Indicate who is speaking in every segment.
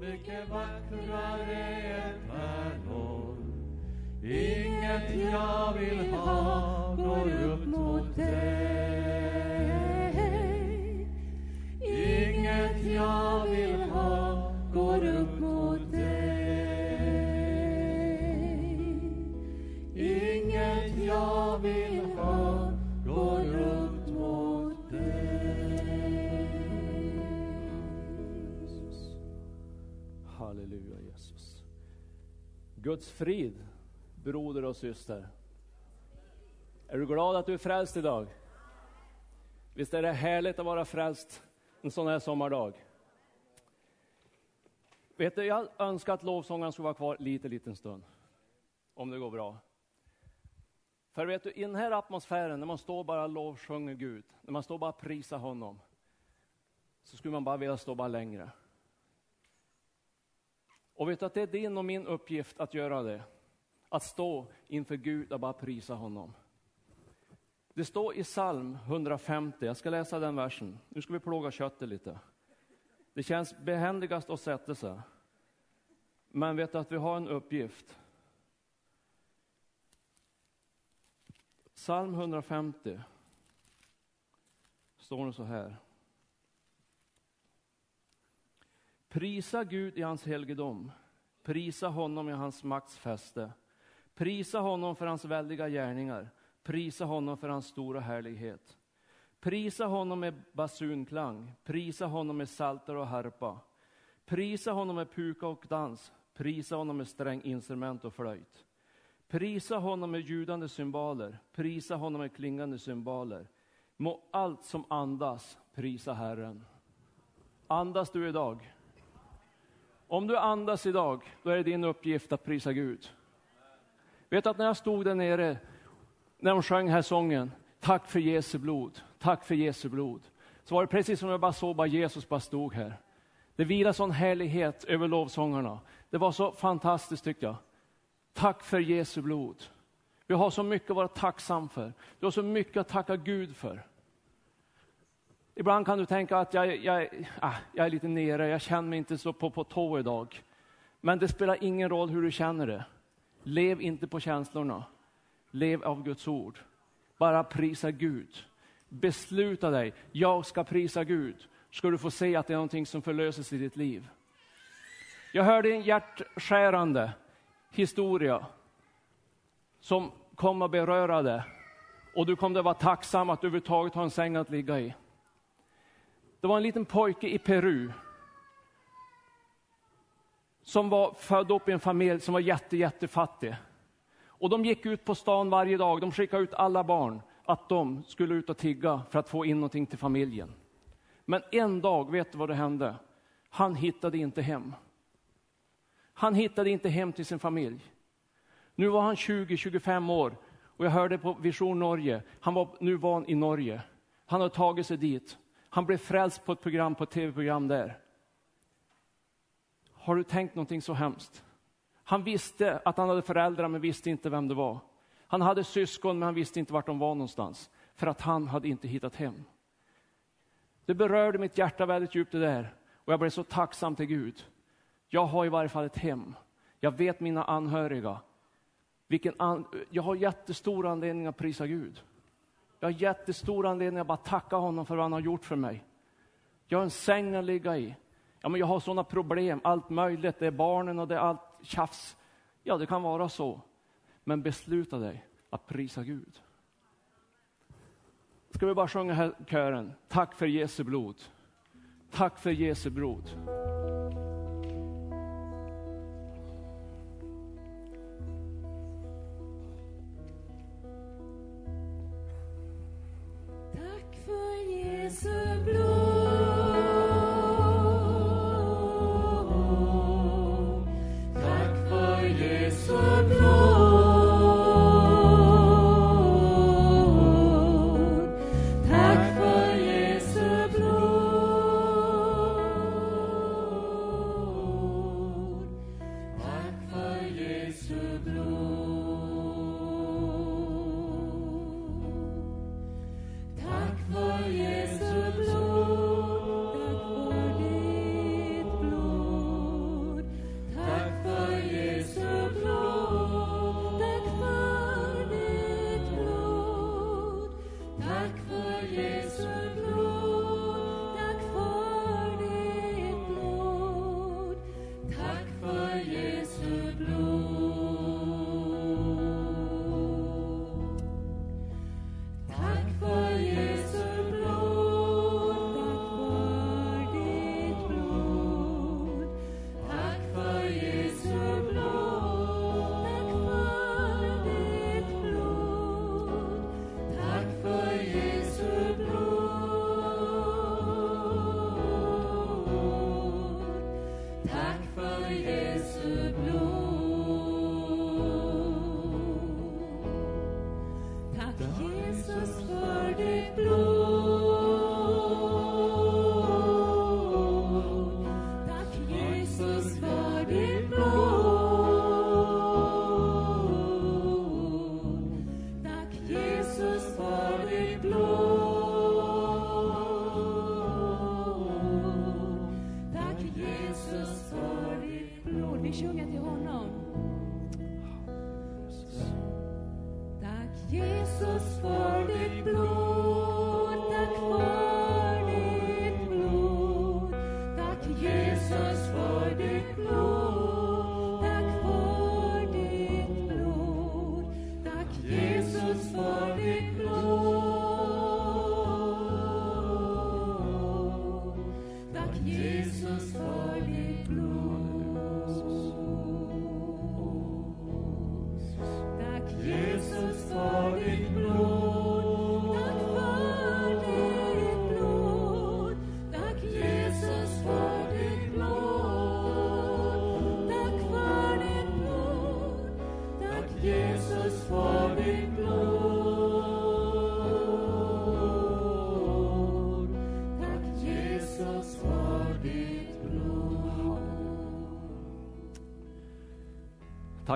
Speaker 1: mycket vackrare än pärlor. Inget jag vill ha går upp mot dig. Inget jag
Speaker 2: Guds frid, broder och syster. Är du glad att du är frälst idag? Visst är det härligt att vara frälst en sån här sommardag? Vet du, jag önskar att lovsången skulle vara kvar lite, liten stund. Om det går bra. För vet du, i den här atmosfären, när man står bara och lovsjunger Gud, när man står bara och prisar honom, så skulle man bara vilja stå bara längre. Och vet du att det är din och min uppgift att göra det. Att stå inför Gud och bara prisa honom. Det står i psalm 150, jag ska läsa den versen. Nu ska vi plåga köttet lite. Det känns behändigast att sätta sig. Men vet du att vi har en uppgift. Psalm 150 står det så här. Prisa Gud i hans helgedom. Prisa honom i hans makts fäste. Prisa honom för hans väldiga gärningar. Prisa honom för hans stora härlighet. Prisa honom med basunklang. Prisa honom med salter och harpa. Prisa honom med puka och dans. Prisa honom med sträng instrument och flöjt. Prisa honom med ljudande cymbaler. Prisa honom med klingande cymbaler. Må allt som andas prisa Herren. Andas du idag? Om du andas idag, då är det din uppgift att prisa Gud. Vet att när jag stod där nere, när de sjöng här sången, tack för Jesu blod, tack för Jesu blod, så var det precis som jag bara såg bara Jesus bara stod här. Det vilar sån härlighet över lovsångarna. Det var så fantastiskt tyckte jag. Tack för Jesu blod. Vi har så mycket att vara tacksam för. Du har så mycket att tacka Gud för. Ibland kan du tänka att jag, jag, ah, jag är lite nere, jag känner mig inte så på, på tå idag. Men det spelar ingen roll hur du känner det. Lev inte på känslorna. Lev av Guds ord. Bara prisa Gud. Besluta dig, jag ska prisa Gud. Ska du få se att det är någonting som förlöses i ditt liv. Jag hörde en hjärtskärande historia som kom att beröra dig. Och du kommer att vara tacksam att du överhuvudtaget har en säng att ligga i. Det var en liten pojke i Peru som var född upp i en familj som var jätte, jättefattig. Och de gick ut på stan varje dag, de skickade ut alla barn att de skulle ut och tigga för att få in någonting till familjen. Men en dag, vet du vad det hände? Han hittade inte hem. Han hittade inte hem till sin familj. Nu var han 20-25 år och jag hörde på Vision Norge, han var, nu van i Norge. Han hade tagit sig dit. Han blev frälst på ett program, på ett tv-program där. Har du tänkt någonting så hemskt? Han visste att han hade föräldrar men visste inte vem det var. Han hade syskon men han visste inte vart de var någonstans. För att han hade inte hittat hem. Det berörde mitt hjärta väldigt djupt det där. Och jag blev så tacksam till Gud. Jag har i varje fall ett hem. Jag vet mina anhöriga. Vilken an jag har jättestor anledning att prisa Gud. Jag har jättestor anledning att bara tacka honom för vad han har gjort för mig. Jag har en säng att ligga i. Ja, men jag har sådana problem, allt möjligt. Det är barnen och det är allt tjafs. Ja, det kan vara så. Men besluta dig att prisa Gud. Ska vi bara sjunga här kören? Tack för Jesu blod. Tack för Jesu blod.
Speaker 1: För Jesu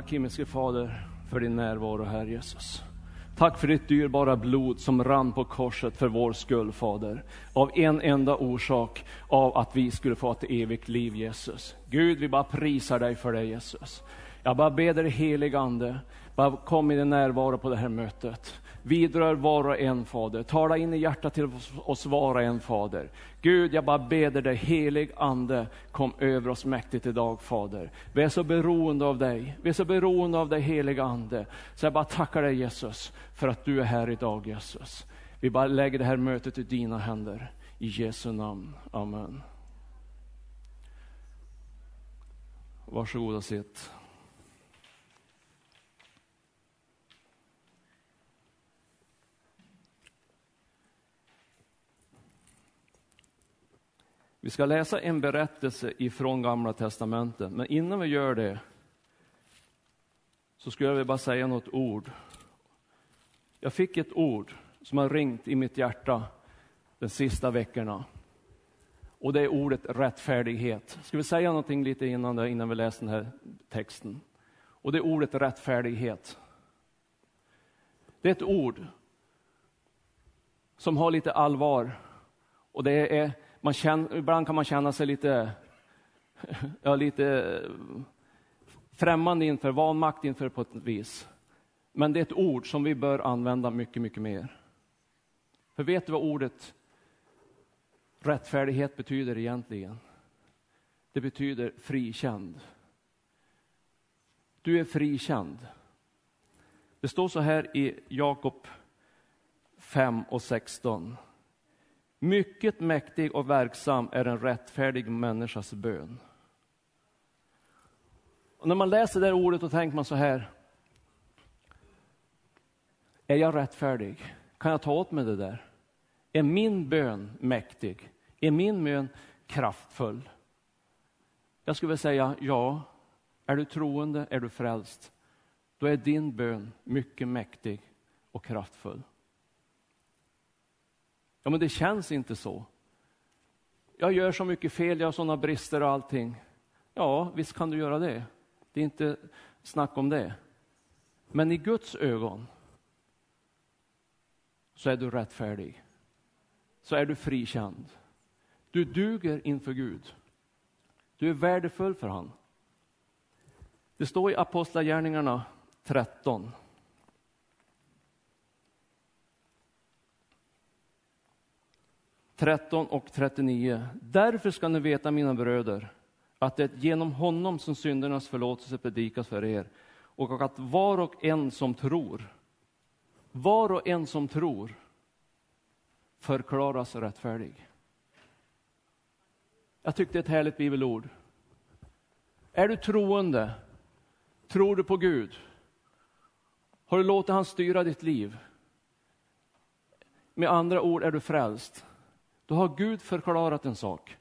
Speaker 1: Tack
Speaker 2: himmelske Fader för din närvaro här Jesus. Tack för ditt dyrbara blod som rann på korset för vår skull, Fader. Av en enda orsak, av att vi skulle få ett evigt liv, Jesus. Gud, vi bara prisar dig för det, Jesus. Jag bara ber dig, helig Ande, bara kom i din närvaro på det här mötet. Vidrör var och en, Fader. Tala in i hjärtat till oss var och en, Fader. Gud, jag bara beder dig, helig Ande, kom över oss mäktigt idag, Fader. Vi är så beroende av dig. Vi är så beroende av dig, helig Ande. Så jag bara tackar dig, Jesus, för att du är här idag, Jesus. Vi bara lägger det här mötet i dina händer. I Jesu namn. Amen. Varsågod och sitt. Vi ska läsa en berättelse ifrån Gamla Testamentet, men innan vi gör det så skulle jag vilja bara säga något ord. Jag fick ett ord som har ringt i mitt hjärta de sista veckorna. Och det är ordet rättfärdighet. Ska vi säga någonting lite innan, det, innan vi läser den här texten? Och det är ordet rättfärdighet. Det är ett ord som har lite allvar. Och det är man känner, ibland kan man känna sig lite, ja, lite eh, främmande inför, vanmakt inför på ett vis. Men det är ett ord som vi bör använda mycket, mycket mer. För vet du vad ordet rättfärdighet betyder egentligen? Det betyder frikänd. Du är frikänd. Det står så här i Jakob 5 och 16. Mycket mäktig och verksam är en rättfärdig människas bön. Och när man läser det ordet då tänker man så här. Är jag rättfärdig? Kan jag ta åt mig det där? Är min bön mäktig? Är min bön kraftfull? Jag skulle vilja säga ja. Är du troende, är du frälst, då är din bön mycket mäktig och kraftfull. Ja, men det känns inte så. Jag gör så mycket fel, jag har sådana brister och allting. Ja, visst kan du göra det. Det är inte snack om det. Men i Guds ögon så är du rättfärdig. Så är du frikänd. Du duger inför Gud. Du är värdefull för honom. Det står i Apostlagärningarna 13. 13 och 39. Därför ska ni veta, mina bröder, att det är genom honom som syndernas förlåtelse predikas för er och att var och en som tror, var och en som tror förklaras rättfärdig. Jag tyckte det är ett härligt bibelord. Är du troende? Tror du på Gud? Har du låtit han styra ditt liv? Med andra ord är du frälst. Då har Gud förklarat en sak,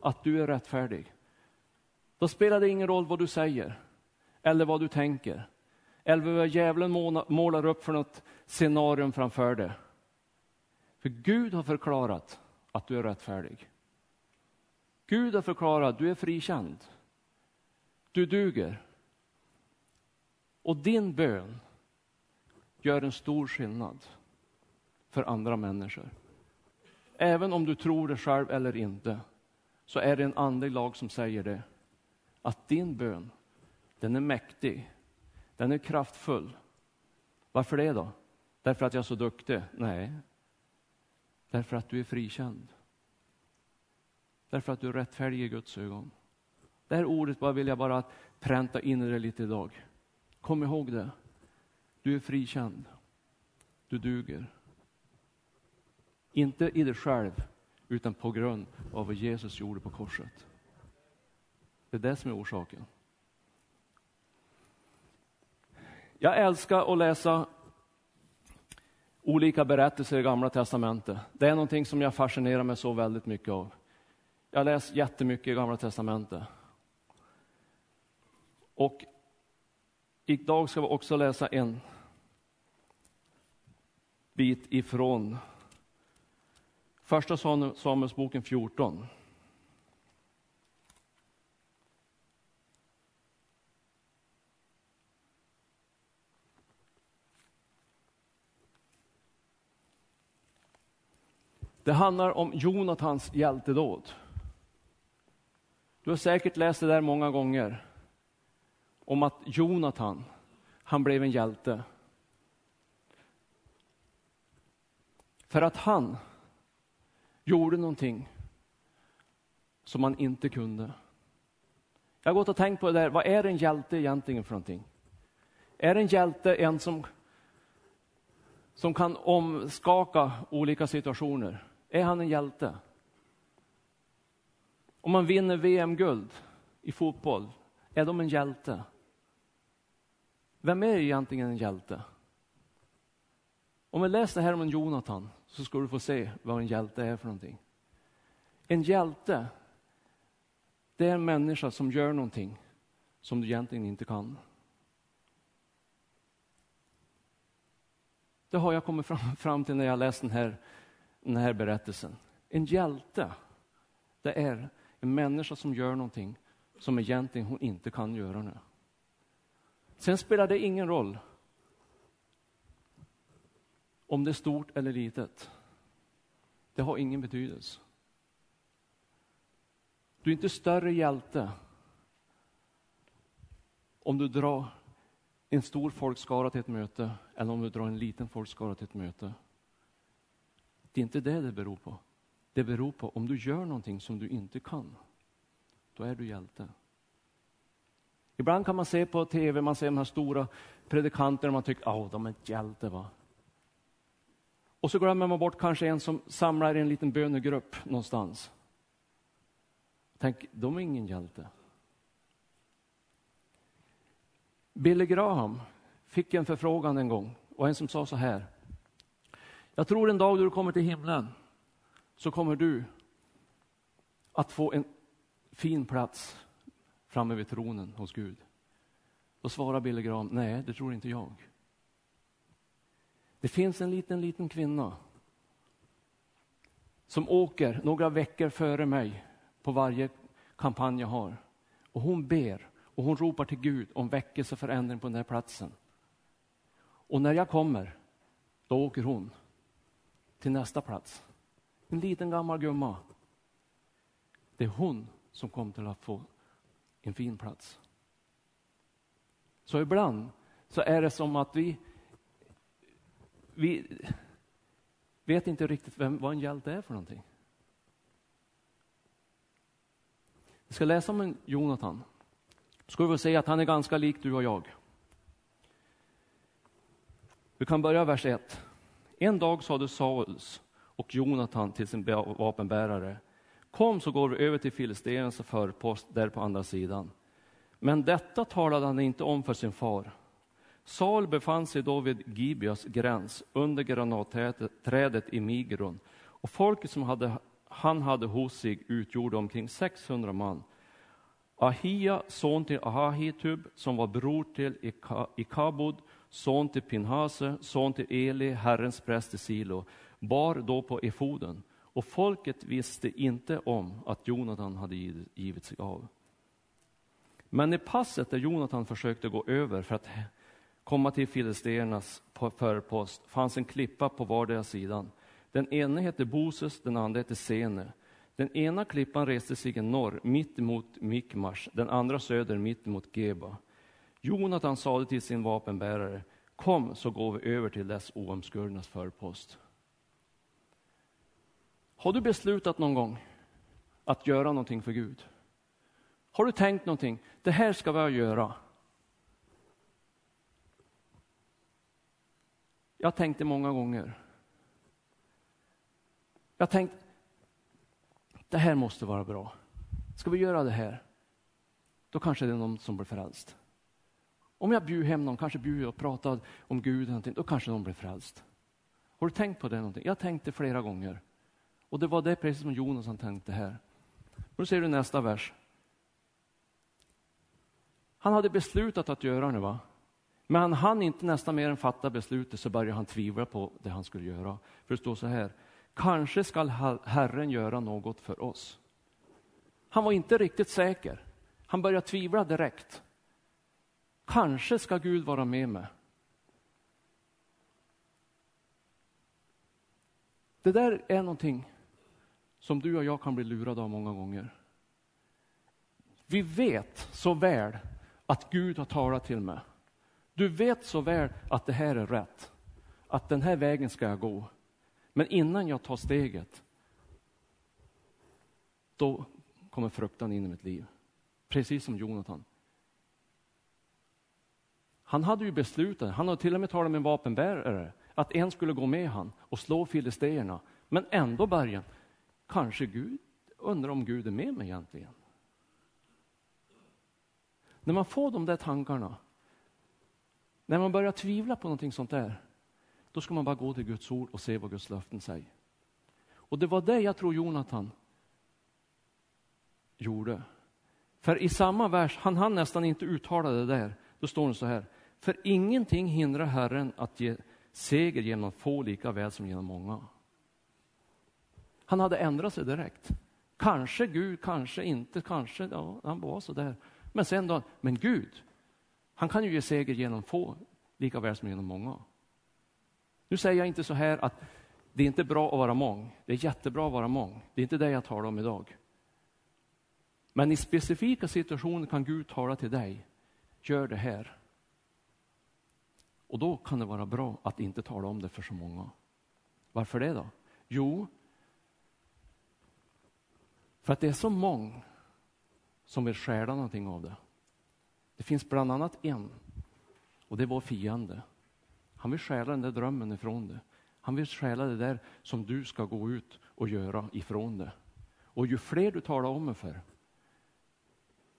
Speaker 2: att du är rättfärdig. Då spelar det ingen roll vad du säger eller vad du tänker eller vad djävulen målar upp för något scenarium framför dig. För Gud har förklarat att du är rättfärdig. Gud har förklarat att du är frikänd. Du duger. Och din bön gör en stor skillnad för andra människor. Även om du tror det själv eller inte, så är det en andlig lag som säger det. Att din bön, den är mäktig, den är kraftfull. Varför det då? Därför att jag är så duktig? Nej. Därför att du är frikänd. Därför att du är rättfärdig i Guds ögon. Det här ordet bara vill jag bara pränta in i dig lite idag. Kom ihåg det. Du är frikänd. Du duger. Inte i dig själv, utan på grund av vad Jesus gjorde på korset. Det är det som är orsaken. Jag älskar att läsa olika berättelser i Gamla Testamentet. Det är någonting som jag fascinerar mig så väldigt mycket av. Jag har läst jättemycket i Gamla Testamentet. Och idag ska vi också läsa en bit ifrån Första Samuelsboken 14. Det handlar om Jonatans hjältedåd. Du har säkert läst det där många gånger. Om att Jonatan, han blev en hjälte. För att han gjorde någonting som man inte kunde. Jag har gått och tänkt på det där, vad är en hjälte egentligen för någonting? Är en hjälte en som, som kan omskaka olika situationer? Är han en hjälte? Om man vinner VM-guld i fotboll, är de en hjälte? Vem är egentligen en hjälte? Om vi läser det här om en Jonathan så ska du få se vad en hjälte är för någonting. En hjälte, det är en människa som gör någonting som du egentligen inte kan. Det har jag kommit fram, fram till när jag läst den här, den här berättelsen. En hjälte, det är en människa som gör någonting som egentligen hon inte kan göra nu. Sen spelar det ingen roll om det är stort eller litet. Det har ingen betydelse. Du är inte större hjälte om du drar en stor folkskara till ett möte eller om du drar en liten folkskara till ett möte. Det är inte det det beror på. Det beror på om du gör någonting som du inte kan. Då är du hjälte. Ibland kan man se på tv, man ser de här stora predikanterna och man tycker, att de är hjälte va. Och så glömmer man bort kanske en som samlar i en liten bönegrupp någonstans. Tänk, de är ingen hjälte. Billy Graham fick en förfrågan en gång och en som sa så här. Jag tror en dag då du kommer till himlen så kommer du att få en fin plats framme vid tronen hos Gud. Då svarar Billy Graham, nej, det tror inte jag. Det finns en liten, liten kvinna som åker några veckor före mig på varje kampanj jag har. Och hon ber och hon ropar till Gud om väckelse och förändring på den här platsen. Och när jag kommer, då åker hon till nästa plats. En liten gammal gumma. Det är hon som kommer till att få en fin plats. Så ibland så är det som att vi, vi vet inte riktigt vem, vad en hjälte är för någonting. Vi ska läsa om en Jonathan. Ska vi se att han är ganska lik du och jag. Vi kan börja vers 1. En dag sade Sauls och Jonathan till sin vapenbärare Kom så går vi över till filisternas förpost där på andra sidan. Men detta talade han inte om för sin far. Saul befann sig då vid Gibeas gräns under granatträdet i Migron och folket som hade, han hade hos sig utgjorde omkring 600 man. Ahia, son till Ahahitub, som var bror till Ikabod, son till Pinhase, son till Eli, Herrens präst i Silo, bar då på efoden och folket visste inte om att Jonathan hade givit sig av. Men i passet där Jonathan försökte gå över för att komma till filisternas förpost fanns en klippa på vardera sidan. Den ena hette Boses, den andra hette Sene. Den ena klippan reste sig i norr, mitt emot Mikmash, den andra söder, mitt emot Geba. Jonathan sade till sin vapenbärare, kom så går vi över till dess oomskurnas förpost. Har du beslutat någon gång att göra någonting för Gud? Har du tänkt någonting? Det här ska jag göra. Jag tänkte många gånger. Jag tänkte, det här måste vara bra. Ska vi göra det här? Då kanske det är någon som blir frälst. Om jag bjuder hem någon, kanske bjuder och pratar om Gud, då kanske någon blir frälst. Har du tänkt på det någonting? Jag det flera gånger. Och det var det precis som Jonas han tänkte här. Nu ser du nästa vers. Han hade beslutat att göra det, va? Men han hann inte nästan mer än fatta beslutet så började han tvivla på det han skulle göra. För det står så här, kanske skall Herren göra något för oss. Han var inte riktigt säker. Han började tvivla direkt. Kanske ska Gud vara med mig. Det där är någonting som du och jag kan bli lurade av många gånger. Vi vet så väl att Gud har talat till mig. Du vet så väl att det här är rätt, att den här vägen ska jag gå. Men innan jag tar steget, då kommer fruktan in i mitt liv. Precis som Jonathan. Han hade ju beslutat, han hade till och med talat med en vapenbärare, att en skulle gå med han och slå filisteerna. Men ändå början, kanske Gud, undrar om Gud är med mig egentligen. När man får de där tankarna, när man börjar tvivla på någonting sånt där, då ska man bara gå till Guds ord och se vad Guds löften säger. Och det var det jag tror Jonathan gjorde. För i samma vers, han hann nästan inte uttala det där, då står det så här. För ingenting hindrar Herren att ge seger genom få lika väl som genom många. Han hade ändrat sig direkt. Kanske Gud, kanske inte, kanske, ja, han var så där. Men sen då, men Gud, han kan ju ge seger genom få lika väl som genom många. Nu säger jag inte så här att det är inte bra att vara mång. Det är jättebra att vara mång. Det är inte det jag talar om idag. Men i specifika situationer kan Gud tala till dig. Gör det här. Och då kan det vara bra att inte tala om det för så många. Varför det då? Jo, för att det är så många som vill stjäla någonting av det. Det finns bland annat en, och det är vår fiende. Han vill stjäla den där drömmen ifrån dig. Han vill stjäla det där som du ska gå ut och göra ifrån dig. Och ju fler du talar om det för,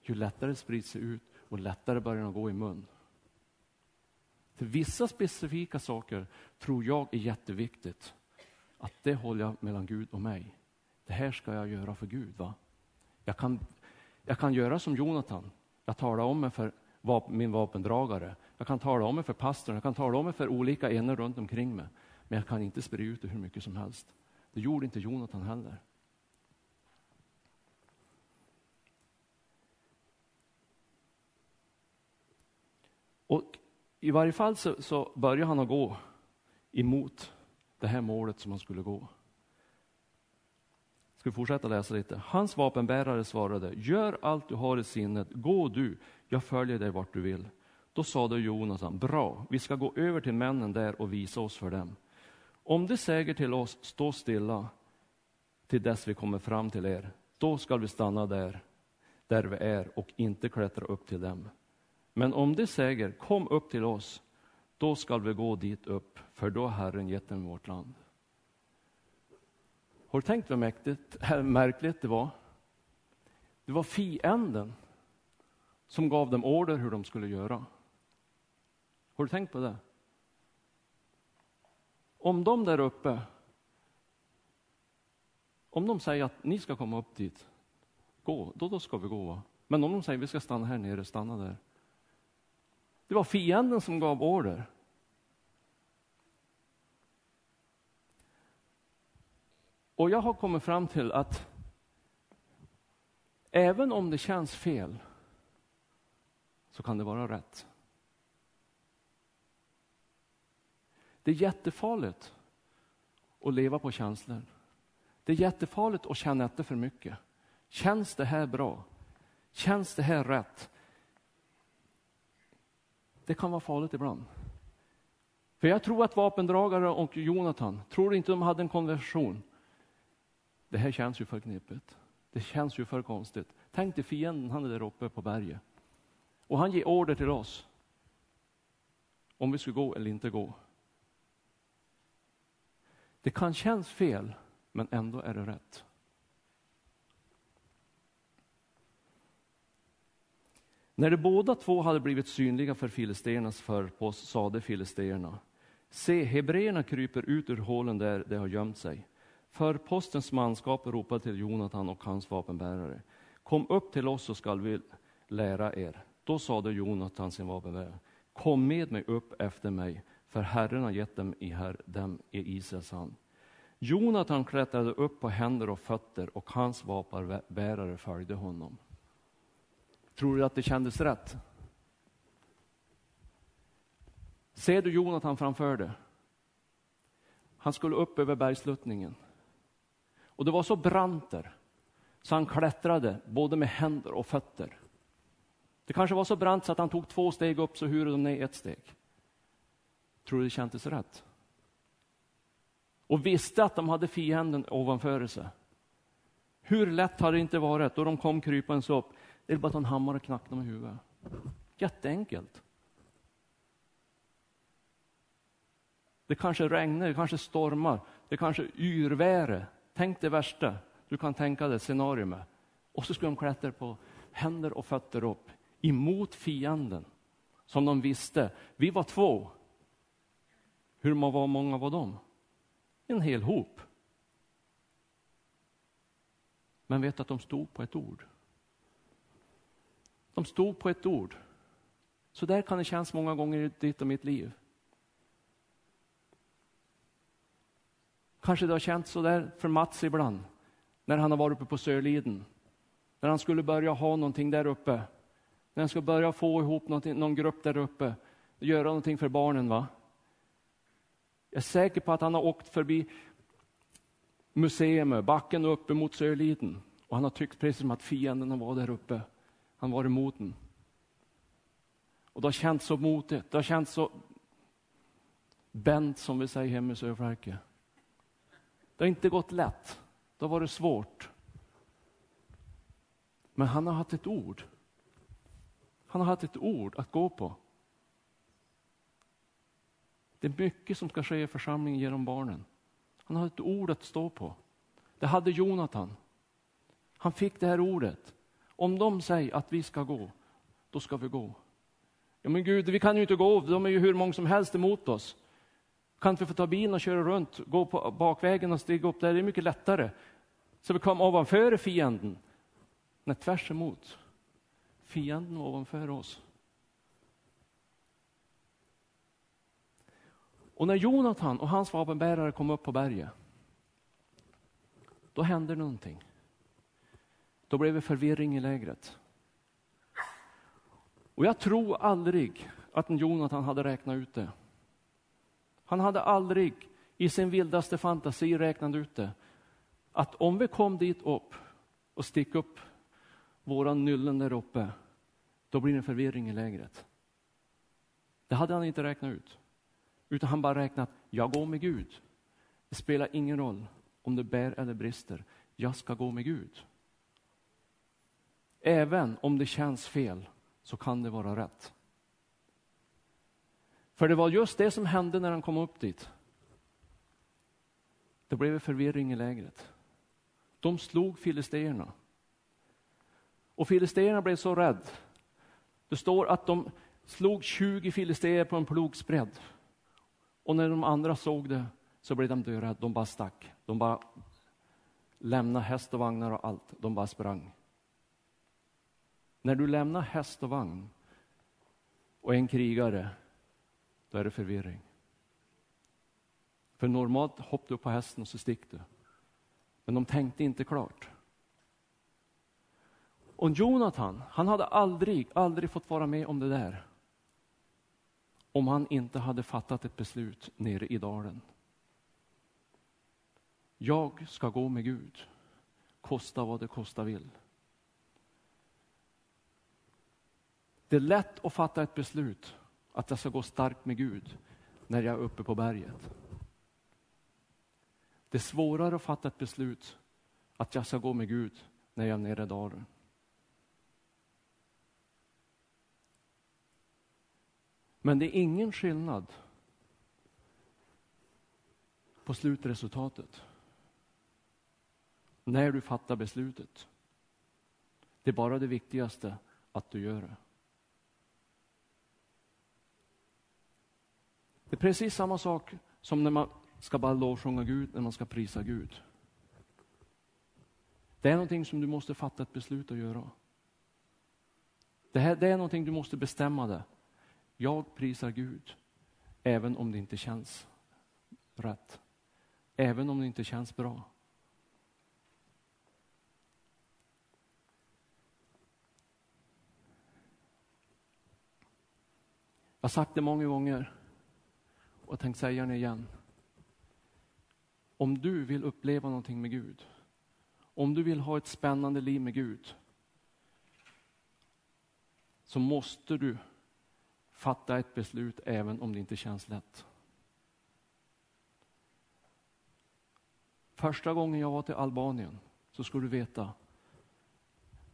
Speaker 2: ju lättare sprids det ut och lättare börjar det gå i mun. För vissa specifika saker tror jag är jätteviktigt. Att det håller jag mellan Gud och mig. Det här ska jag göra för Gud. va? Jag kan, jag kan göra som Jonathan. Jag talar om mig för min vapendragare. Jag kan tala om mig för pastorn. Jag kan tala om mig för olika enor runt omkring mig. Men jag kan inte sprida ut det hur mycket som helst. Det gjorde inte Jonathan heller. Och i varje fall så, så började han att gå emot det här målet som han skulle gå. Ska vi fortsätta läsa lite? Hans vapenbärare svarade, gör allt du har i sinnet, gå du, jag följer dig vart du vill. Då sade Jonathan, bra, vi ska gå över till männen där och visa oss för dem. Om de säger till oss, stå stilla till dess vi kommer fram till er, då skall vi stanna där, där vi är och inte klättra upp till dem. Men om de säger, kom upp till oss, då skall vi gå dit upp, för då har Herren gett dem vårt land. Har du tänkt vad mäktigt, märkligt det var? Det var fienden som gav dem order hur de skulle göra. Har du tänkt på det? Om de där uppe, om de säger att ni ska komma upp dit, gå, då, då ska vi gå. Men om de säger att vi ska stanna här nere, stanna där. Det var fienden som gav order. Och jag har kommit fram till att även om det känns fel så kan det vara rätt. Det är jättefarligt att leva på känslor. Det är jättefarligt att känna efter för mycket. Känns det här bra? Känns det här rätt? Det kan vara farligt ibland. För jag tror att vapendragare och Jonathan, tror inte de hade en konversation? Det här känns ju för knepigt. Det känns ju för konstigt. Tänk dig fienden, han är där uppe på berget. Och han ger order till oss. Om vi ska gå eller inte gå. Det kan kännas fel, men ändå är det rätt. När de båda två hade blivit synliga för filisternas förpost sade filisterna, se, hebreerna kryper ut ur hålen där de har gömt sig. Förpostens manskap ropade till Jonathan och hans vapenbärare, kom upp till oss så skall vi lära er. Då sade Jonathan sin vapenbärare, kom med mig upp efter mig, för Herren har gett dem i, här, dem i Israels hand. Jonathan klättrade upp på händer och fötter och hans vapenbärare följde honom. Tror du att det kändes rätt? Ser du Jonathan framför dig? Han skulle upp över bergsluttningen. Och det var så brant där, så han klättrade både med händer och fötter. Det kanske var så brant så att han tog två steg upp, så hurade de ner ett steg. Tror du det kändes rätt? Och visste att de hade fienden ovanför sig. Hur lätt hade det inte varit då de kom krypandes upp? Det är bara att ta en hammare och knacka dem i huvudet. Jätteenkelt. Det kanske regnar, det kanske stormar, det kanske yrväder. Tänk det värsta du kan tänka dig scenario med. Och så skulle de klättra på händer och fötter upp emot fienden som de visste. Vi var två. Hur många var de? En hel hop. Men vet att de stod på ett ord. De stod på ett ord. Så där kan det kännas många gånger i ditt och mitt liv. Kanske det har känts så där för Mats ibland, när han har varit uppe på Sörliden. När han skulle börja ha någonting där uppe. När han skulle börja få ihop någon grupp där uppe. Göra någonting för barnen. va? Jag är säker på att han har åkt förbi museet, backen uppe mot Sörliden. Och han har tyckt precis som att fienden var där uppe. Han var emot den. Och det har känts så motigt, det har känts så bänt som vi säger hemma i Sörflarke. Det har inte gått lätt, det har varit svårt. Men han har haft ett ord. Han har haft ett ord att gå på. Det är mycket som ska ske i församlingen genom barnen. Han har ett ord att stå på. Det hade Jonathan. Han fick det här ordet. Om de säger att vi ska gå, då ska vi gå. Ja, men Gud, vi kan ju inte gå, de är ju hur många som helst emot oss. Kan inte vi få ta bilen och köra runt, gå på bakvägen och stiga upp där, det är mycket lättare. Så vi kom ovanför fienden. Nej, tvärs emot. Fienden var ovanför oss. Och när Jonathan och hans vapenbärare kom upp på berget, då hände någonting. Då blev det förvirring i lägret. Och jag tror aldrig att Jonathan hade räknat ut det. Han hade aldrig i sin vildaste fantasi räknat ut det. Att om vi kom dit upp och stick upp våran nyllen där uppe, då blir det en förvirring i lägret. Det hade han inte räknat ut. Utan han bara räknat, jag går med Gud. Det spelar ingen roll om det bär eller brister. Jag ska gå med Gud. Även om det känns fel så kan det vara rätt. För det var just det som hände när han kom upp dit. Det blev förvirring i lägret. De slog filisterna. Och filisterna blev så rädda. Det står att de slog 20 filister på en plogsbredd. Och när de andra såg det så blev de döda. De bara stack. De bara lämnade häst och vagnar och allt. De bara sprang. När du lämnar häst och vagn och en krigare, då är det förvirring. För normalt hoppar du på hästen och så stick du. Men de tänkte inte klart. Och Jonathan, han hade aldrig, aldrig fått vara med om det där. Om han inte hade fattat ett beslut nere i dalen. Jag ska gå med Gud, kosta vad det kosta vill. Det är lätt att fatta ett beslut att jag ska gå starkt med Gud när jag är uppe på berget. Det är svårare att fatta ett beslut att jag ska gå med Gud när jag är nere i dalen. Men det är ingen skillnad på slutresultatet när du fattar beslutet. Det är bara det viktigaste att du gör det. Det är precis samma sak som när man ska bara lovsjunga Gud, när man ska prisa Gud. Det är någonting som du måste fatta ett beslut att göra. Det, här, det är någonting du måste bestämma dig. Jag prisar Gud, även om det inte känns rätt. Även om det inte känns bra. Jag har sagt det många gånger och jag tänkte säga det igen. Om du vill uppleva någonting med Gud, Om du vill ha ett spännande liv med Gud så måste du fatta ett beslut även om det inte känns lätt. Första gången jag var till Albanien så ska du veta,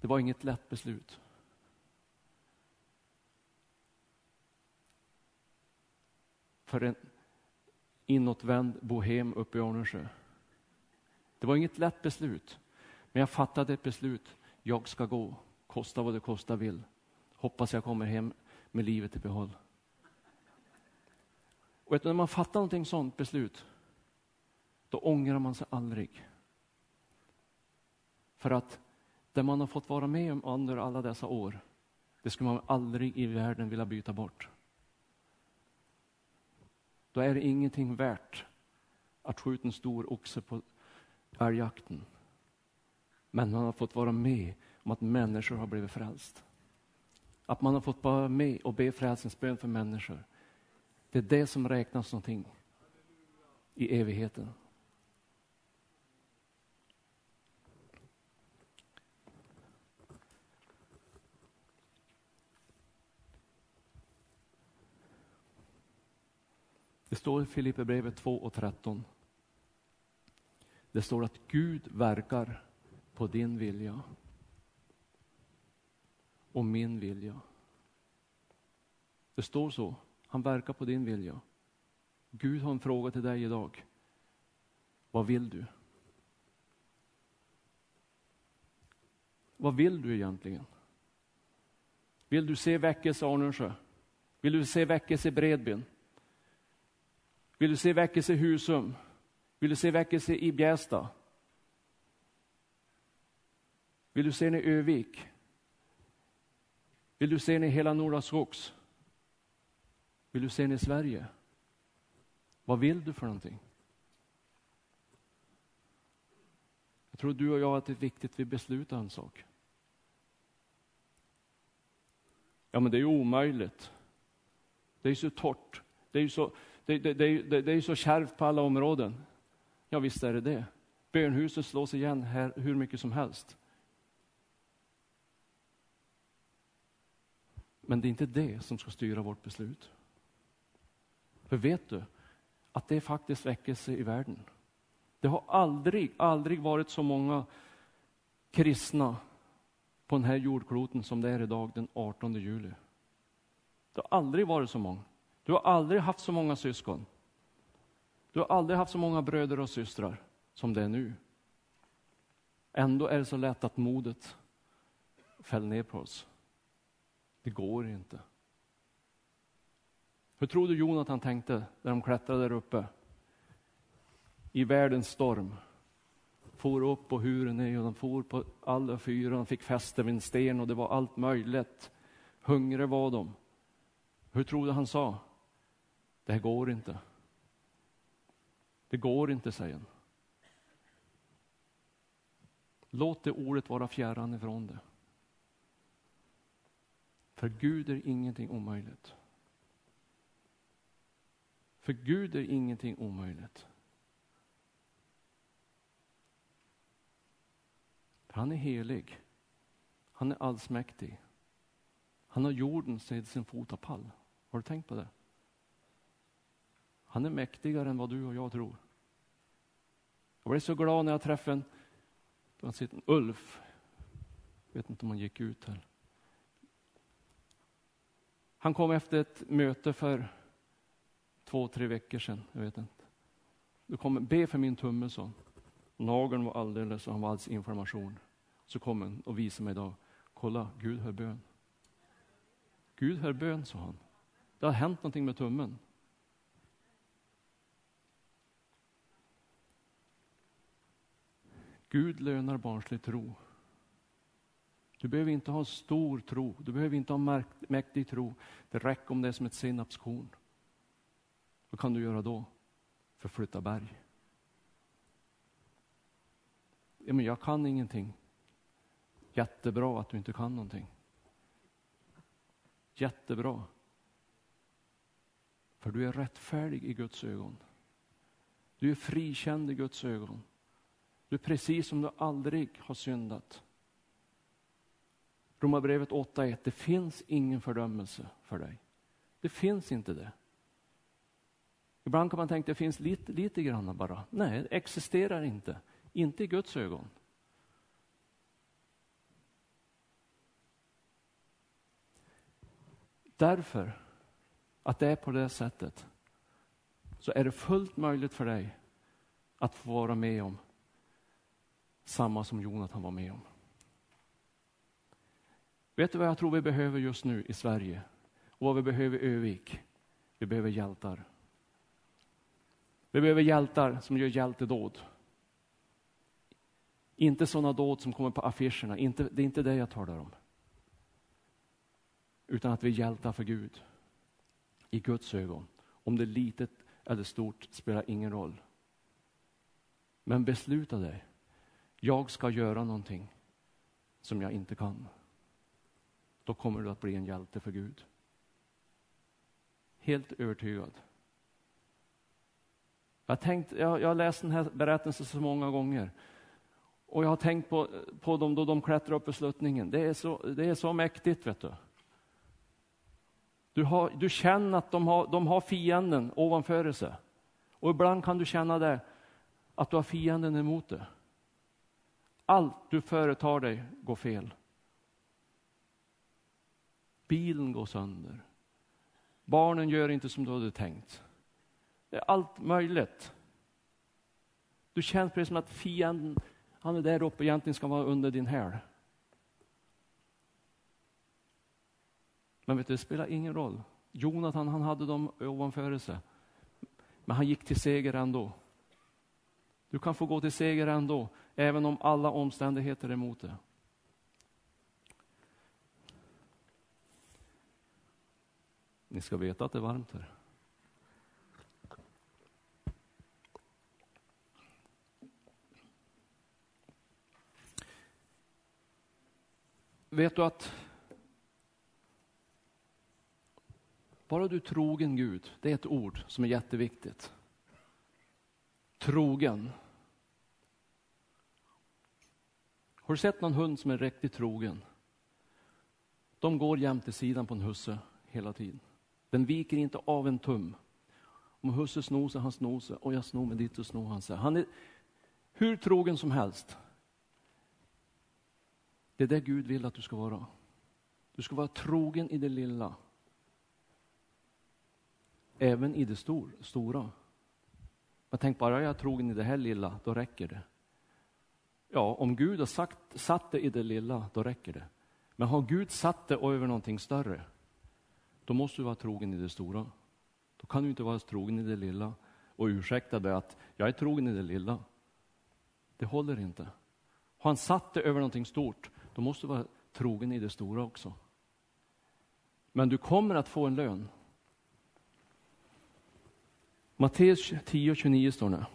Speaker 2: det var inget lätt beslut. För en inåtvänd bohem uppe i Arnösjö. Det var inget lätt beslut, men jag fattade ett beslut. Jag ska gå, kosta vad det kosta vill. Hoppas jag kommer hem med livet i behåll. Och när man fattar någonting sånt beslut, då ångrar man sig aldrig. För att det man har fått vara med om under alla dessa år, det skulle man aldrig i världen vilja byta bort. Då är det ingenting värt att skjuta en stor oxe på älgjakten. Men man har fått vara med om att människor har blivit frälst. Att man har fått vara med och be frälsningsbön för människor. Det är det som räknas någonting i evigheten. Det står i Filipperbrevet 2 och 13. Det står att Gud verkar på din vilja och min vilja. Det står så. Han verkar på din vilja. Gud har en fråga till dig idag. Vad vill du? Vad vill du egentligen? Vill du se väckelse i Arnösjö? Vill du se väckelse i Bredbyn? Vill du se väckelse i Husum? Vill du se väckelse i Bjästa? Vill du se den i Övik? Vill du se den i hela Norra Skogs? Vill du se den i Sverige? Vad vill du för någonting? Jag tror du och jag att det är viktigt att vi beslutar en sak. Ja, men det är ju omöjligt. Det är ju så torrt. Det är ju så, det, det, det, det är så kärvt på alla områden. Ja, visst är det det. Bönhuset slås igen här hur mycket som helst. Men det är inte det som ska styra vårt beslut. För vet du att det är faktiskt väckelse i världen. Det har aldrig, aldrig varit så många kristna på den här jordkloten som det är idag den 18 juli. Det har aldrig varit så många. Du har aldrig haft så många syskon. Du har aldrig haft så många bröder och systrar som det är nu. Ändå är det så lätt att modet fäller ner på oss. Det går inte. Hur tror du Jonathan tänkte när de klättrade där uppe? I världens storm. For upp på huren och de for på alla fyra. De fick fäste vid en sten och det var allt möjligt. Hungriga var de. Hur tror du han sa? Det här går inte. Det går inte, säger han. Låt det ordet vara fjärran ifrån det. För Gud är ingenting omöjligt. För Gud är ingenting omöjligt. Han är helig. Han är allsmäktig. Han har jorden sedd sin fotapall. Har du tänkt på det? Han är mäktigare än vad du och jag tror. Jag blev så glad när jag träffade en, en Ulf. Jag vet inte om han gick ut här. Han kom efter ett möte för två, tre veckor sedan. Jag vet inte. Du kommer, be för min tumme, så. Nageln var alldeles, och han var alldeles information. Så kom han och visade mig idag. Kolla, Gud hör bön. Gud hör bön, sa han. Det har hänt någonting med tummen. Gud lönar barnslig tro. Du behöver inte ha stor tro, du behöver inte ha mäktig tro. Det räcker om det är som ett senapskorn. Vad kan du göra då? Förflytta berg. Ja, men jag kan ingenting. Jättebra att du inte kan någonting. Jättebra. För du är rättfärdig i Guds ögon. Du är frikänd i Guds ögon. Du är precis som du aldrig har syndat. Romarbrevet 8.1. Det finns ingen fördömelse för dig. Det finns inte det. Ibland kan man tänka att det finns lite, lite grann bara. Nej, det existerar inte. Inte i Guds ögon. Därför att det är på det sättet så är det fullt möjligt för dig att få vara med om samma som Jonathan var med om. Vet du vad jag tror vi behöver just nu i Sverige? Och vad vi behöver i Övik? Vi behöver hjältar. Vi behöver hjältar som gör hjältedåd. Inte sådana dåd som kommer på affischerna, inte, det är inte det jag talar om. Utan att vi är hjältar för Gud. I Guds ögon. Om det är litet eller stort spelar ingen roll. Men besluta dig. Jag ska göra någonting som jag inte kan. Då kommer du att bli en hjälte för Gud. Helt övertygad. Jag, tänkt, jag, jag har läst den här berättelsen så många gånger. Och jag har tänkt på, på dem då de klättrar upp i sluttningen. Det är så, det är så mäktigt, vet du. Du, har, du känner att de har, de har fienden ovanför sig. Och ibland kan du känna det, att du har fienden emot dig. Allt du företar dig går fel. Bilen går sönder. Barnen gör inte som du hade tänkt. Det är allt möjligt. Du känner precis som att fienden, han är där uppe egentligen ska vara under din häl. Men vet du, det spelar ingen roll. Jonathan, han hade dem ovanför sig. Men han gick till seger ändå. Du kan få gå till seger ändå, även om alla omständigheter är emot det. Ni ska veta att det är varmt här. Vet du att bara du är trogen Gud, det är ett ord som är jätteviktigt. Trogen. Har du sett någon hund som är riktigt trogen? De går jämte sidan på en husse hela tiden. Den viker inte av en tum. Om husse snor sig, han snor sig. Och jag snor mig dit och snor han sig. Han är hur trogen som helst. Det är det Gud vill att du ska vara. Du ska vara trogen i det lilla. Även i det stor, stora. Men tänk bara, jag är trogen i det här lilla, då räcker det. Ja, om Gud har sagt, satt det i det lilla, då räcker det. Men har Gud satt det över någonting större, då måste du vara trogen i det stora. Då kan du inte vara trogen i det lilla och ursäkta dig att jag är trogen i det lilla. Det håller inte. Har han satt det över någonting stort, då måste du vara trogen i det stora också. Men du kommer att få en lön. Matteus 10 och 29 står det.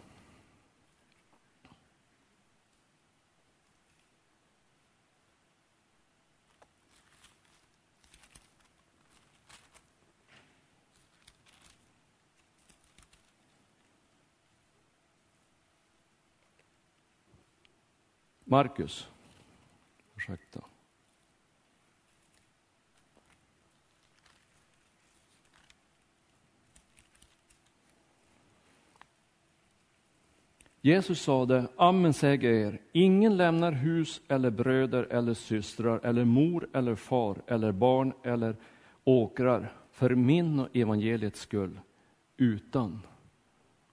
Speaker 2: Markus. Ursäkta. Jesus sade, amen säger er, ingen lämnar hus eller bröder eller systrar eller mor eller far eller barn eller åkrar för min och evangeliets skull utan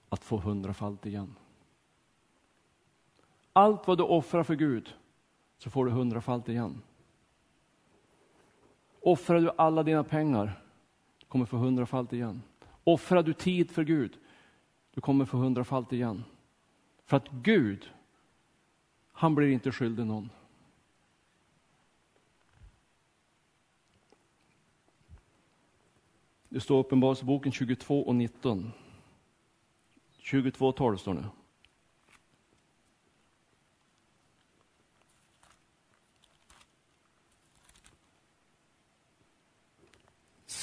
Speaker 2: att få hundrafalt igen. Allt vad du offrar för Gud så får du hundrafalt igen. Offrar du alla dina pengar, du kommer få hundrafalt igen. Offrar du tid för Gud, du kommer få hundrafalt igen. För att Gud, han blir inte skyldig någon. Det står Uppenbarelseboken 22 och 19. 22 och 12 står det.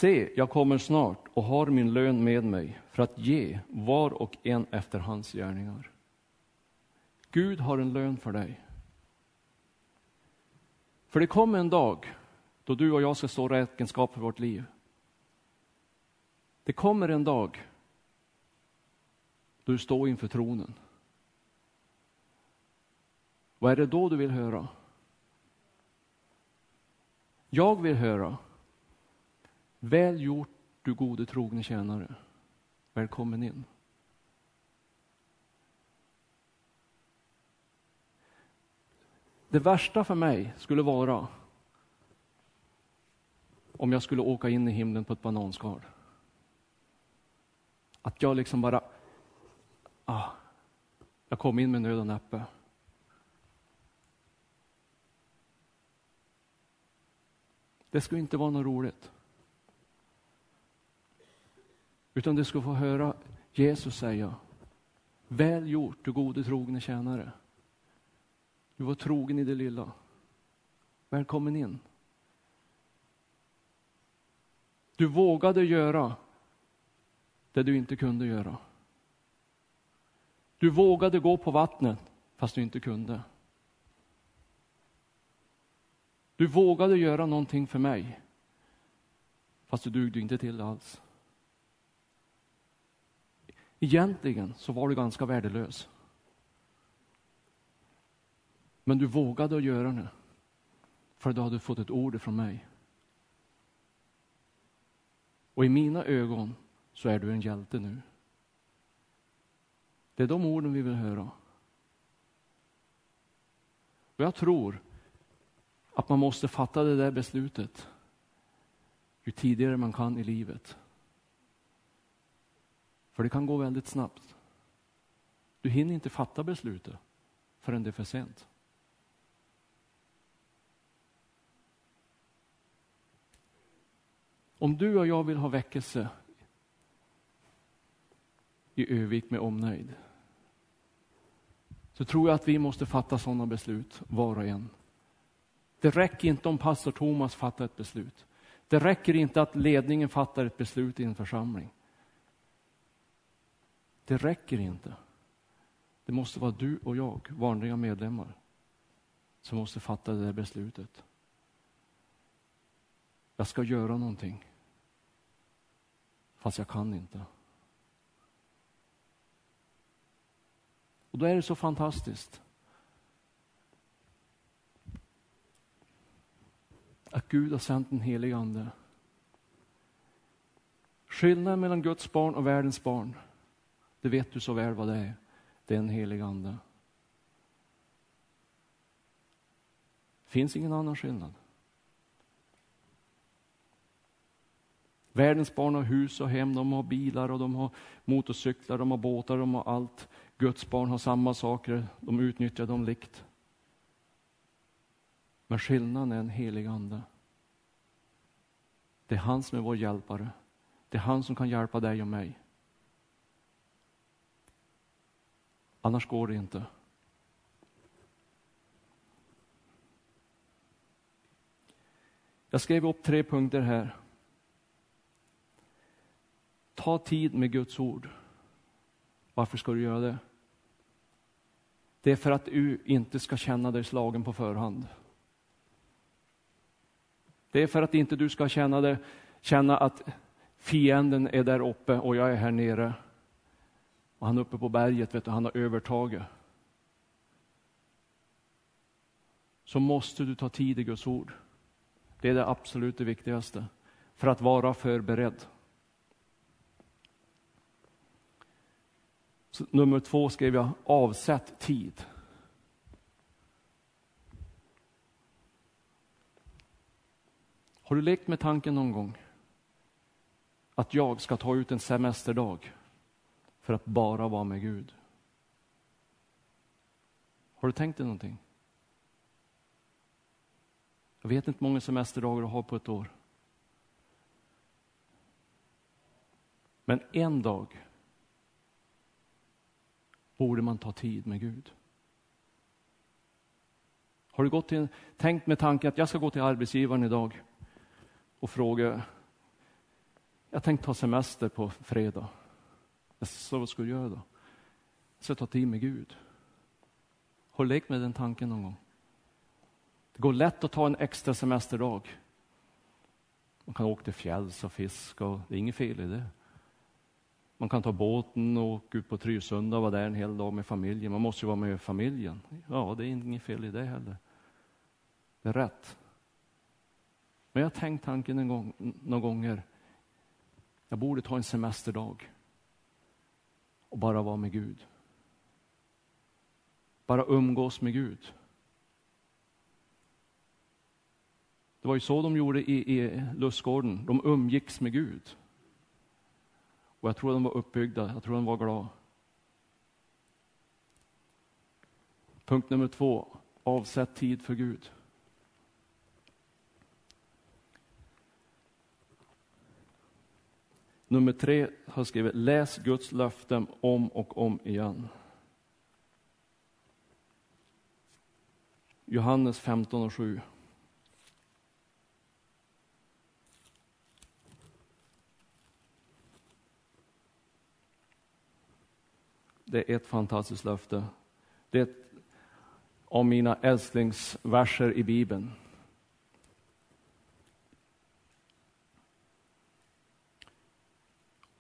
Speaker 2: Se, jag kommer snart och har min lön med mig för att ge var och en efter hans gärningar. Gud har en lön för dig. För det kommer en dag då du och jag ska stå räkenskap för vårt liv. Det kommer en dag då du står inför tronen. Vad är det då du vill höra? Jag vill höra. Väl gjort, du gode trogne tjänare. Välkommen in. Det värsta för mig skulle vara om jag skulle åka in i himlen på ett bananskal. Att jag liksom bara, ah, jag kom in med nöd och näppe. Det skulle inte vara något roligt. Utan du ska få höra Jesus säga, väl gjort du gode trogne tjänare. Du var trogen i det lilla. Välkommen in. Du vågade göra det du inte kunde göra. Du vågade gå på vattnet fast du inte kunde. Du vågade göra någonting för mig fast du dugde inte till det alls. Egentligen så var du ganska värdelös. Men du vågade att göra det för du hade fått ett ord från mig. Och i mina ögon så är du en hjälte nu. Det är de orden vi vill höra. Och jag tror att man måste fatta det där beslutet ju tidigare man kan i livet. För det kan gå väldigt snabbt. Du hinner inte fatta beslutet förrän det är för sent. Om du och jag vill ha väckelse i Övik med omnejd så tror jag att vi måste fatta sådana beslut var och en. Det räcker inte om pastor Thomas fattar ett beslut. Det räcker inte att ledningen fattar ett beslut i en församling. Det räcker inte. Det måste vara du och jag, vanliga medlemmar, som måste fatta det där beslutet. Jag ska göra någonting. Fast jag kan inte. Och då är det så fantastiskt. Att Gud har sänt en helig ande. Skillnaden mellan Guds barn och världens barn, det vet du så väl vad det är. Det är en helig ande. finns ingen annan skillnad. Världens barn har hus och hem, de har bilar och de har motorcyklar, de har båtar, de har allt. Guds barn har samma saker, de utnyttjar dem likt. Men skillnaden är en helig ande. Det är han som är vår hjälpare. Det är han som kan hjälpa dig och mig. Annars går det inte. Jag skrev upp tre punkter här. Ta tid med Guds ord. Varför ska du göra det? Det är för att du inte ska känna dig slagen på förhand. Det är för att inte du ska känna, det, känna att fienden är där uppe och jag är här nere. Och han är uppe på berget, vet du, han har övertaget. Så måste du ta tid i Guds ord. Det är det absolut det viktigaste. För att vara förberedd. Så nummer två skrev jag avsätt tid. Har du lekt med tanken någon gång att jag ska ta ut en semesterdag för att bara vara med Gud? Har du tänkt dig någonting? Jag vet inte hur många semesterdagar du har på ett år. Men en dag borde man ta tid med Gud. Har du gått till, tänkt med tanken att jag ska gå till arbetsgivaren idag och fråga, jag tänkte ta semester på fredag. Så vad ska du göra då? Så ta tid med Gud. Har du lekt med den tanken någon gång? Det går lätt att ta en extra semesterdag. Man kan åka till fjälls och fiska och det är inget fel i det. Man kan ta båten och åka ut på Trysunda och vara där en hel dag med familjen. Man måste ju vara med familjen. Ja, det är inget fel i det heller. Det är rätt. Men jag har tänkt tanken en gång, några gånger. Jag borde ta en semesterdag och bara vara med Gud. Bara umgås med Gud. Det var ju så de gjorde i, i lustgården. De umgicks med Gud. Och jag tror de var uppbyggda, jag tror de var glada. Punkt nummer två, avsätt tid för Gud. Nummer tre har skrivit, läs Guds löften om och om igen. Johannes 15 och 7. Det är ett fantastiskt löfte. Det är ett av mina älsklingsverser i Bibeln.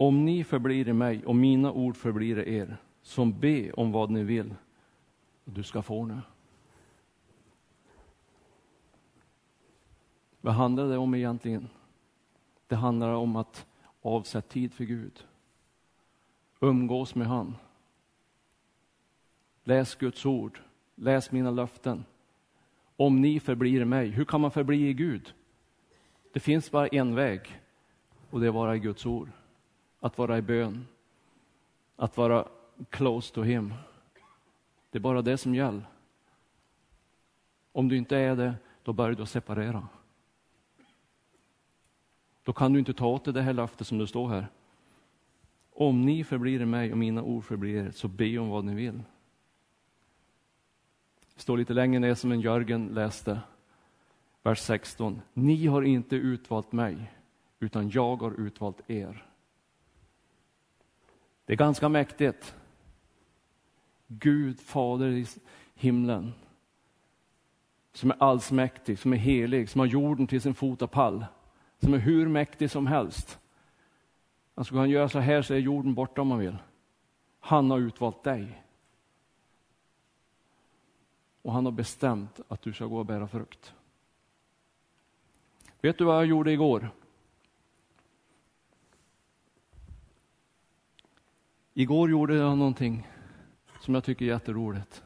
Speaker 2: Om ni förblir i mig och mina ord förblir i er, som be om vad ni vill, du ska få det. Vad handlar det om egentligen? Det handlar om att avsätta tid för Gud. Umgås med han. Läs Guds ord. Läs mina löften. Om ni förblir i mig. Hur kan man förbli i Gud? Det finns bara en väg och det är att vara i Guds ord. Att vara i bön. Att vara close to him. Det är bara det som gäller. Om du inte är det, då börjar du separera. Då kan du inte ta åt dig det här löftet som du står här. Om ni förblir i mig och mina ord förblir er, så be om vad ni vill. Det står lite längre ner som en Jörgen läste, vers 16. Ni har inte utvalt mig, utan jag har utvalt er. Det är ganska mäktigt. Gud, Fader i himlen, som är allsmäktig, som är helig, som har jorden till sin fotapall, som är hur mäktig som helst. Alltså, han skulle han göra så här så är jorden borta om man vill. Han har utvalt dig. Och han har bestämt att du ska gå och bära frukt. Vet du vad jag gjorde igår? Igår gjorde jag någonting som jag tycker är jätteroligt.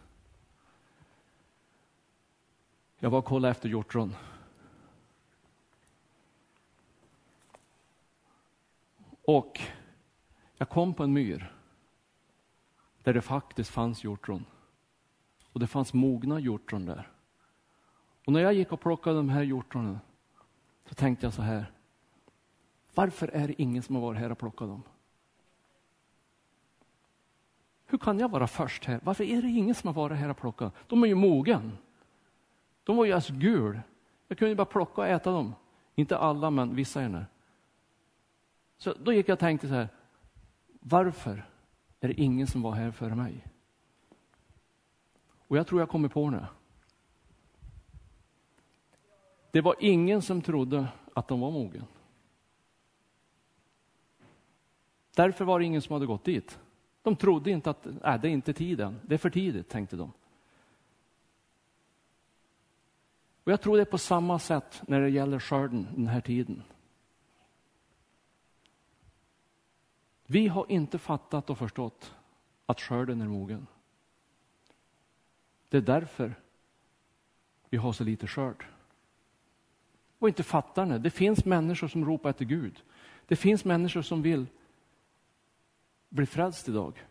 Speaker 2: Jag var och kollade efter hjortron. Och jag kom på en myr där det faktiskt fanns hjortron. Och det fanns mogna hjortron där. Och när jag gick och plockade de här hjortronen så tänkte jag så här. Varför är det ingen som har varit här och plockat dem? Hur kan jag vara först här? Varför är det ingen som har varit här och plockat? De är ju mogen. De var ju alltså gul. Jag kunde ju bara plocka och äta dem. Inte alla, men vissa är det. Så då gick jag och tänkte så här. Varför är det ingen som var här före mig? Och jag tror jag kommer på nu. Det var ingen som trodde att de var mogen. Därför var det ingen som hade gått dit. De trodde inte att äh, det är inte tiden, det är för tidigt, tänkte de. Och jag tror det är på samma sätt när det gäller skörden den här tiden. Vi har inte fattat och förstått att skörden är mogen. Det är därför vi har så lite skörd. Och inte fattar det. Det finns människor som ropar efter Gud. Det finns människor som vill bli frälst idag.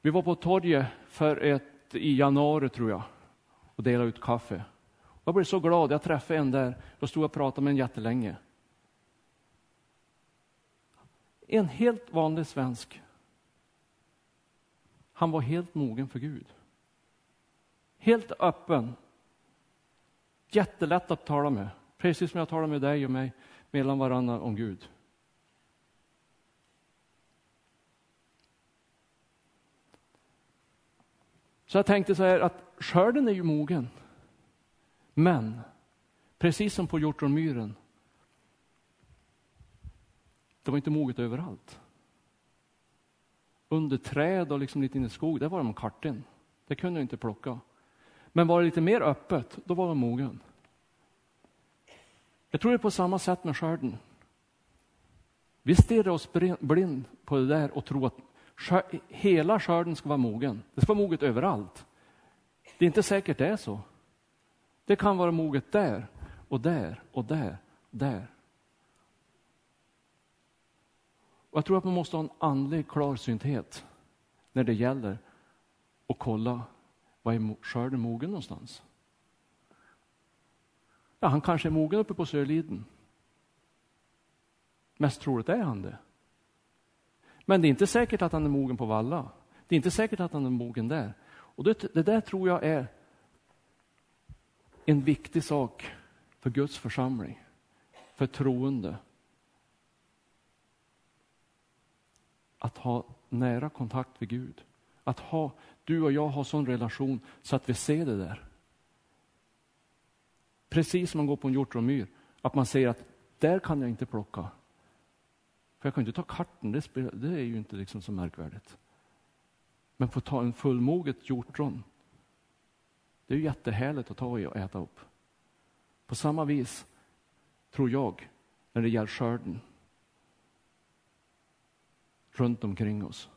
Speaker 2: Vi var på torget för ett, i januari tror jag och delade ut kaffe. Jag blev så glad, jag träffade en där, Jag stod och pratade med en jättelänge. En helt vanlig svensk. Han var helt mogen för Gud. Helt öppen. Jättelätt att tala med. Precis som jag talar med dig och mig mellan varandra om Gud. Så jag tänkte så här att skörden är ju mogen. Men, precis som på hjortronmyren, det var inte moget överallt. Under träd och liksom lite inne i skog, där var de karten. Det kunde jag inte plocka. Men var det lite mer öppet, då var de mogen. Jag tror det är på samma sätt med skörden. Vi stirrar oss blind på det där och tror att hela skörden ska vara mogen. Det ska vara moget överallt. Det är inte säkert det är så. Det kan vara moget där och där och där, där. Och jag tror att man måste ha en andlig klarsynthet när det gäller att kolla var är skörden mogen någonstans. Ja, han kanske är mogen uppe på Sörliden. Mest troligt är han det. Men det är inte säkert att han är mogen på Valla. Det är inte säkert att han är mogen där. Och det, det där tror jag är en viktig sak för Guds församling, för troende. Att ha nära kontakt med Gud. Att ha, du och jag har sån relation så att vi ser det där. Precis som man går på en hjortronmyr, att man säger att där kan jag inte plocka. För jag kan inte ta karten, det, spelar, det är ju inte liksom så märkvärdigt. Men få ta en fullmoget hjortron, det är ju jättehärligt att ta i och äta upp. På samma vis tror jag när det gäller skörden runt omkring oss.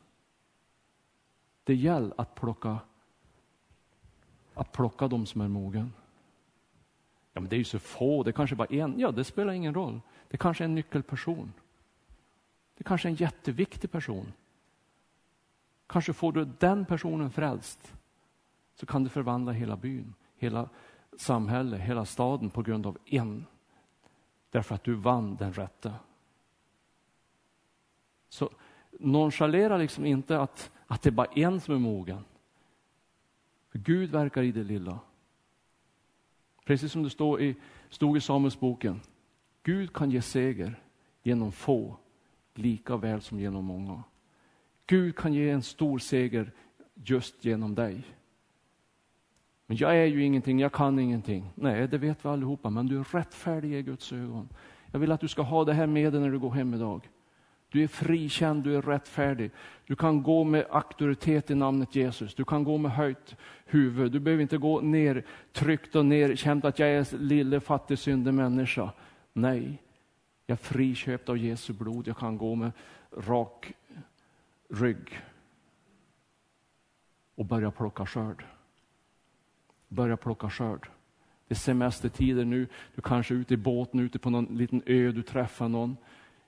Speaker 2: Det gäller att plocka, att plocka de som är mogen. Ja, men det är ju så få, det kanske bara en. Ja, det spelar ingen roll. Det kanske är en nyckelperson. Det kanske är en jätteviktig person. Kanske får du den personen frälst, så kan du förvandla hela byn, hela samhället, hela staden på grund av en. Därför att du vann den rätta. Så nonchalera liksom inte att, att det är bara en som är mogen. För Gud verkar i det lilla. Precis som det står i, stod i Samuelsboken. Gud kan ge seger genom få lika väl som genom många. Gud kan ge en stor seger just genom dig. Men jag är ju ingenting, jag kan ingenting. Nej, det vet vi allihopa, men du är rättfärdig i Guds ögon. Jag vill att du ska ha det här med dig när du går hem idag. Du är frikänd, du är rättfärdig. Du kan gå med auktoritet i namnet Jesus. Du kan gå med höjt huvud. Du behöver inte gå ner, tryckt och ner, känt att jag är lille fattig syndig människa. Nej, jag är friköpt av Jesu blod. Jag kan gå med rak rygg och börja plocka skörd. Börja plocka skörd. Det är semestertider nu. Du kanske är ute i båten, ute på någon liten ö, du träffar någon.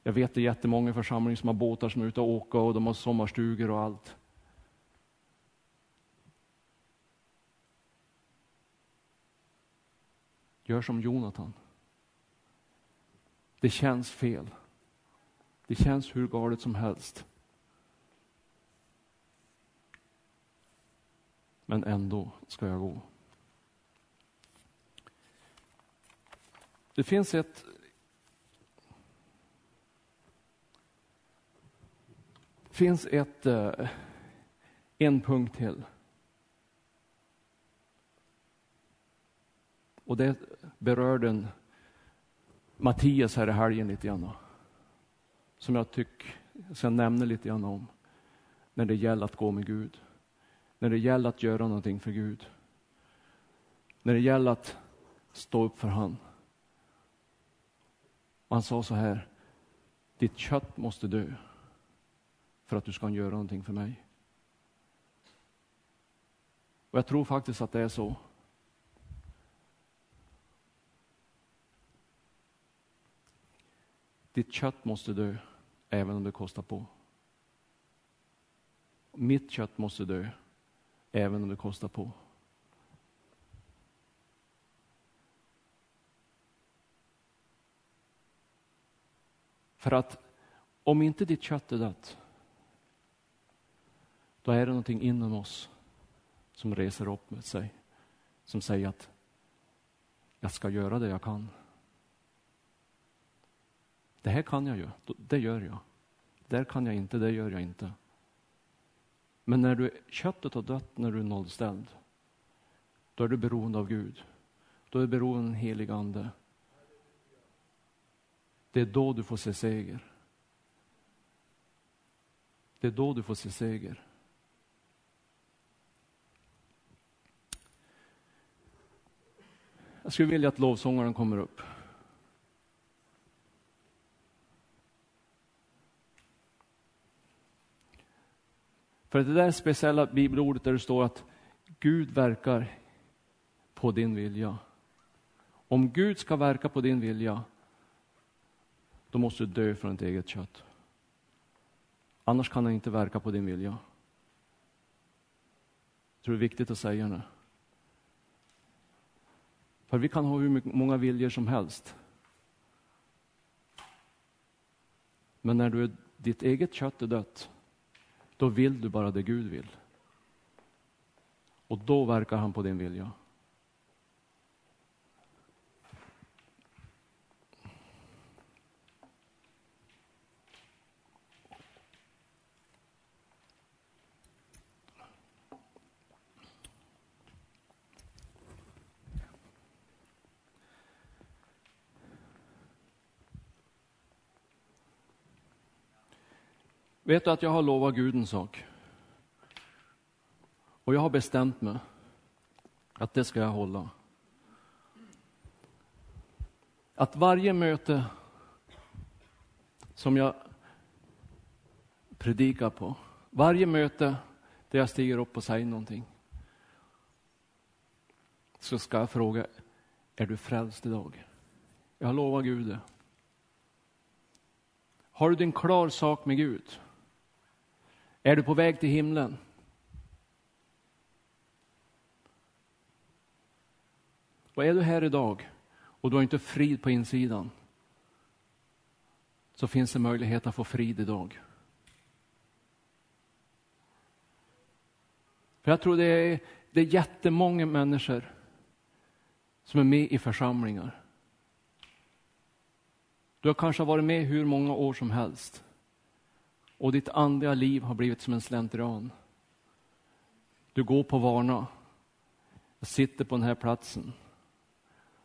Speaker 2: Jag vet det är jättemånga församlingar som har båtar som är ute och åker och de har sommarstugor och allt. Gör som Jonathan. Det känns fel. Det känns hur galet som helst. Men ändå ska jag gå. Det finns ett finns ett, eh, en punkt till. Och det berör den Mattias här i helgen lite grann. Som jag tycker ska nämna lite grann om. När det gäller att gå med Gud. När det gäller att göra någonting för Gud. När det gäller att stå upp för han. han sa så här. Ditt kött måste dö för att du ska göra någonting för mig. Och jag tror faktiskt att det är så. Ditt kött måste dö, även om det kostar på. Mitt kött måste dö, även om det kostar på. För att om inte ditt kött är dött, då är det någonting inom oss som reser upp med sig, som säger att jag ska göra det jag kan. Det här kan jag ju, det gör jag. Där kan jag inte, det gör jag inte. Men när du, köttet har dött, när du är nollställd, då är du beroende av Gud. Då är du beroende av en helig ande. Det är då du får se seger. Det är då du får se seger. Jag skulle vilja att lovsångaren kommer upp. För det där speciella bibelordet där det står att Gud verkar på din vilja. Om Gud ska verka på din vilja, då måste du dö från ditt eget kött. Annars kan han inte verka på din vilja. Jag tror det är viktigt att säga det. För vi kan ha hur många viljor som helst. Men när du är, ditt eget kött är dött, då vill du bara det Gud vill. Och då verkar han på din vilja. Vet du att jag har lovat Gud en sak? Och jag har bestämt mig att det ska jag hålla. Att varje möte som jag predikar på, varje möte där jag stiger upp och säger någonting, så ska jag fråga, är du frälst idag? Jag har lovat Gud det. Har du din klar sak med Gud? Är du på väg till himlen? Och är du här idag och du har inte frid på insidan så finns det möjlighet att få frid idag. För jag tror det är, det är jättemånga människor som är med i församlingar. Du har kanske varit med hur många år som helst och ditt andliga liv har blivit som en slentrian. Du går på vana. Jag sitter på den här platsen.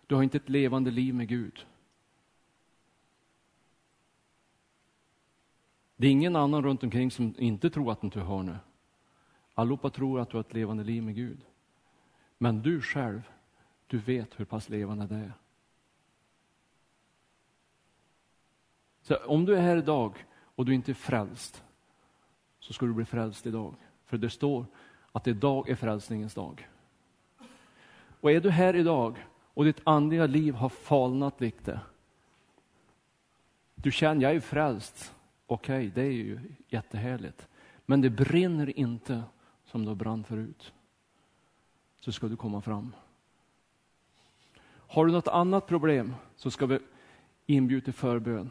Speaker 2: Du har inte ett levande liv med Gud. Det är ingen annan runt omkring som inte tror att du hör nu. Allihopa tror att du har ett levande liv med Gud. Men du själv, du vet hur pass levande det är. Så om du är här idag och du inte är frälst, så ska du bli frälst idag. För det står att idag är frälsningens dag. Och är du här idag och ditt andliga liv har falnat lite. Du känner, jag är frälst. Okej, okay, det är ju jättehärligt. Men det brinner inte som det brann förut. Så ska du komma fram. Har du något annat problem så ska vi inbjuda till förbön.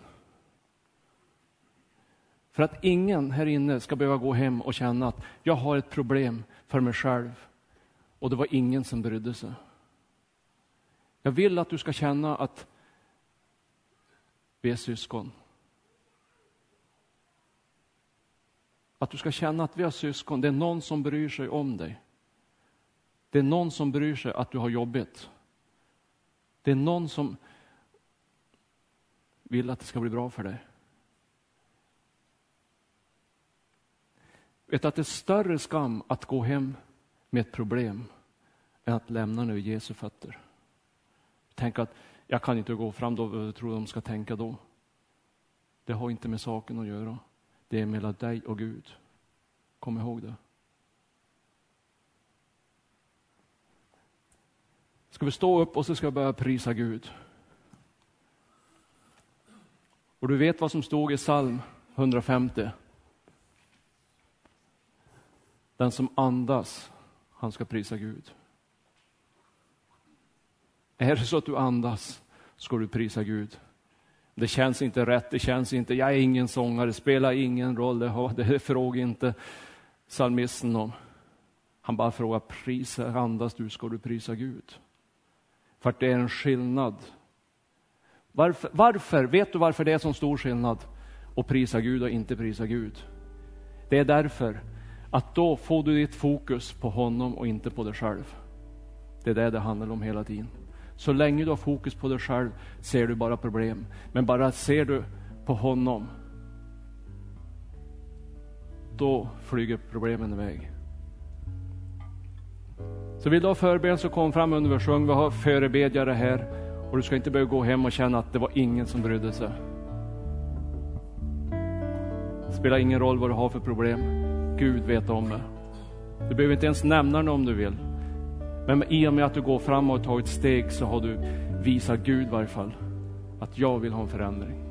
Speaker 2: För att ingen här inne ska behöva gå hem och känna att jag har ett problem för mig själv och det var ingen som brydde sig. Jag vill att du ska känna att vi är syskon. Att du ska känna att vi har syskon. Det är någon som bryr sig om dig. Det är någon som bryr sig att du har jobbigt. Det är någon som vill att det ska bli bra för dig. Vet att det är större skam att gå hem med ett problem än att lämna nu vid Jesu fötter. Tänk att jag kan inte gå fram då, vad tror de ska tänka då? Det har inte med saken att göra. Det är mellan dig och Gud. Kom ihåg det. Ska vi stå upp och så ska vi börja prisa Gud. Och du vet vad som stod i psalm 150? Den som andas, han ska prisa Gud. Är det så att du andas, ska du prisa Gud. Det känns inte rätt, det känns inte, jag är ingen sångare, det spelar ingen roll, det, det frågar inte psalmisten om. Han bara frågar, prisa, andas du, ska du prisa Gud. För att det är en skillnad. Varför, varför, vet du varför det är så stor skillnad att prisa Gud och inte prisa Gud? Det är därför att då får du ditt fokus på honom och inte på dig själv. Det är det det handlar om hela tiden. Så länge du har fokus på dig själv ser du bara problem. Men bara ser du på honom, då flyger problemen iväg. Så vill du ha förbön så kom fram under vi sång. Vi har förebedjare här. Och du ska inte behöva gå hem och känna att det var ingen som brydde sig. Det spelar ingen roll vad du har för problem. Gud vet om det. Du behöver inte ens nämna det om du vill. Men i och med att du går fram och tar ett steg så har du visat Gud i varje fall att jag vill ha en förändring.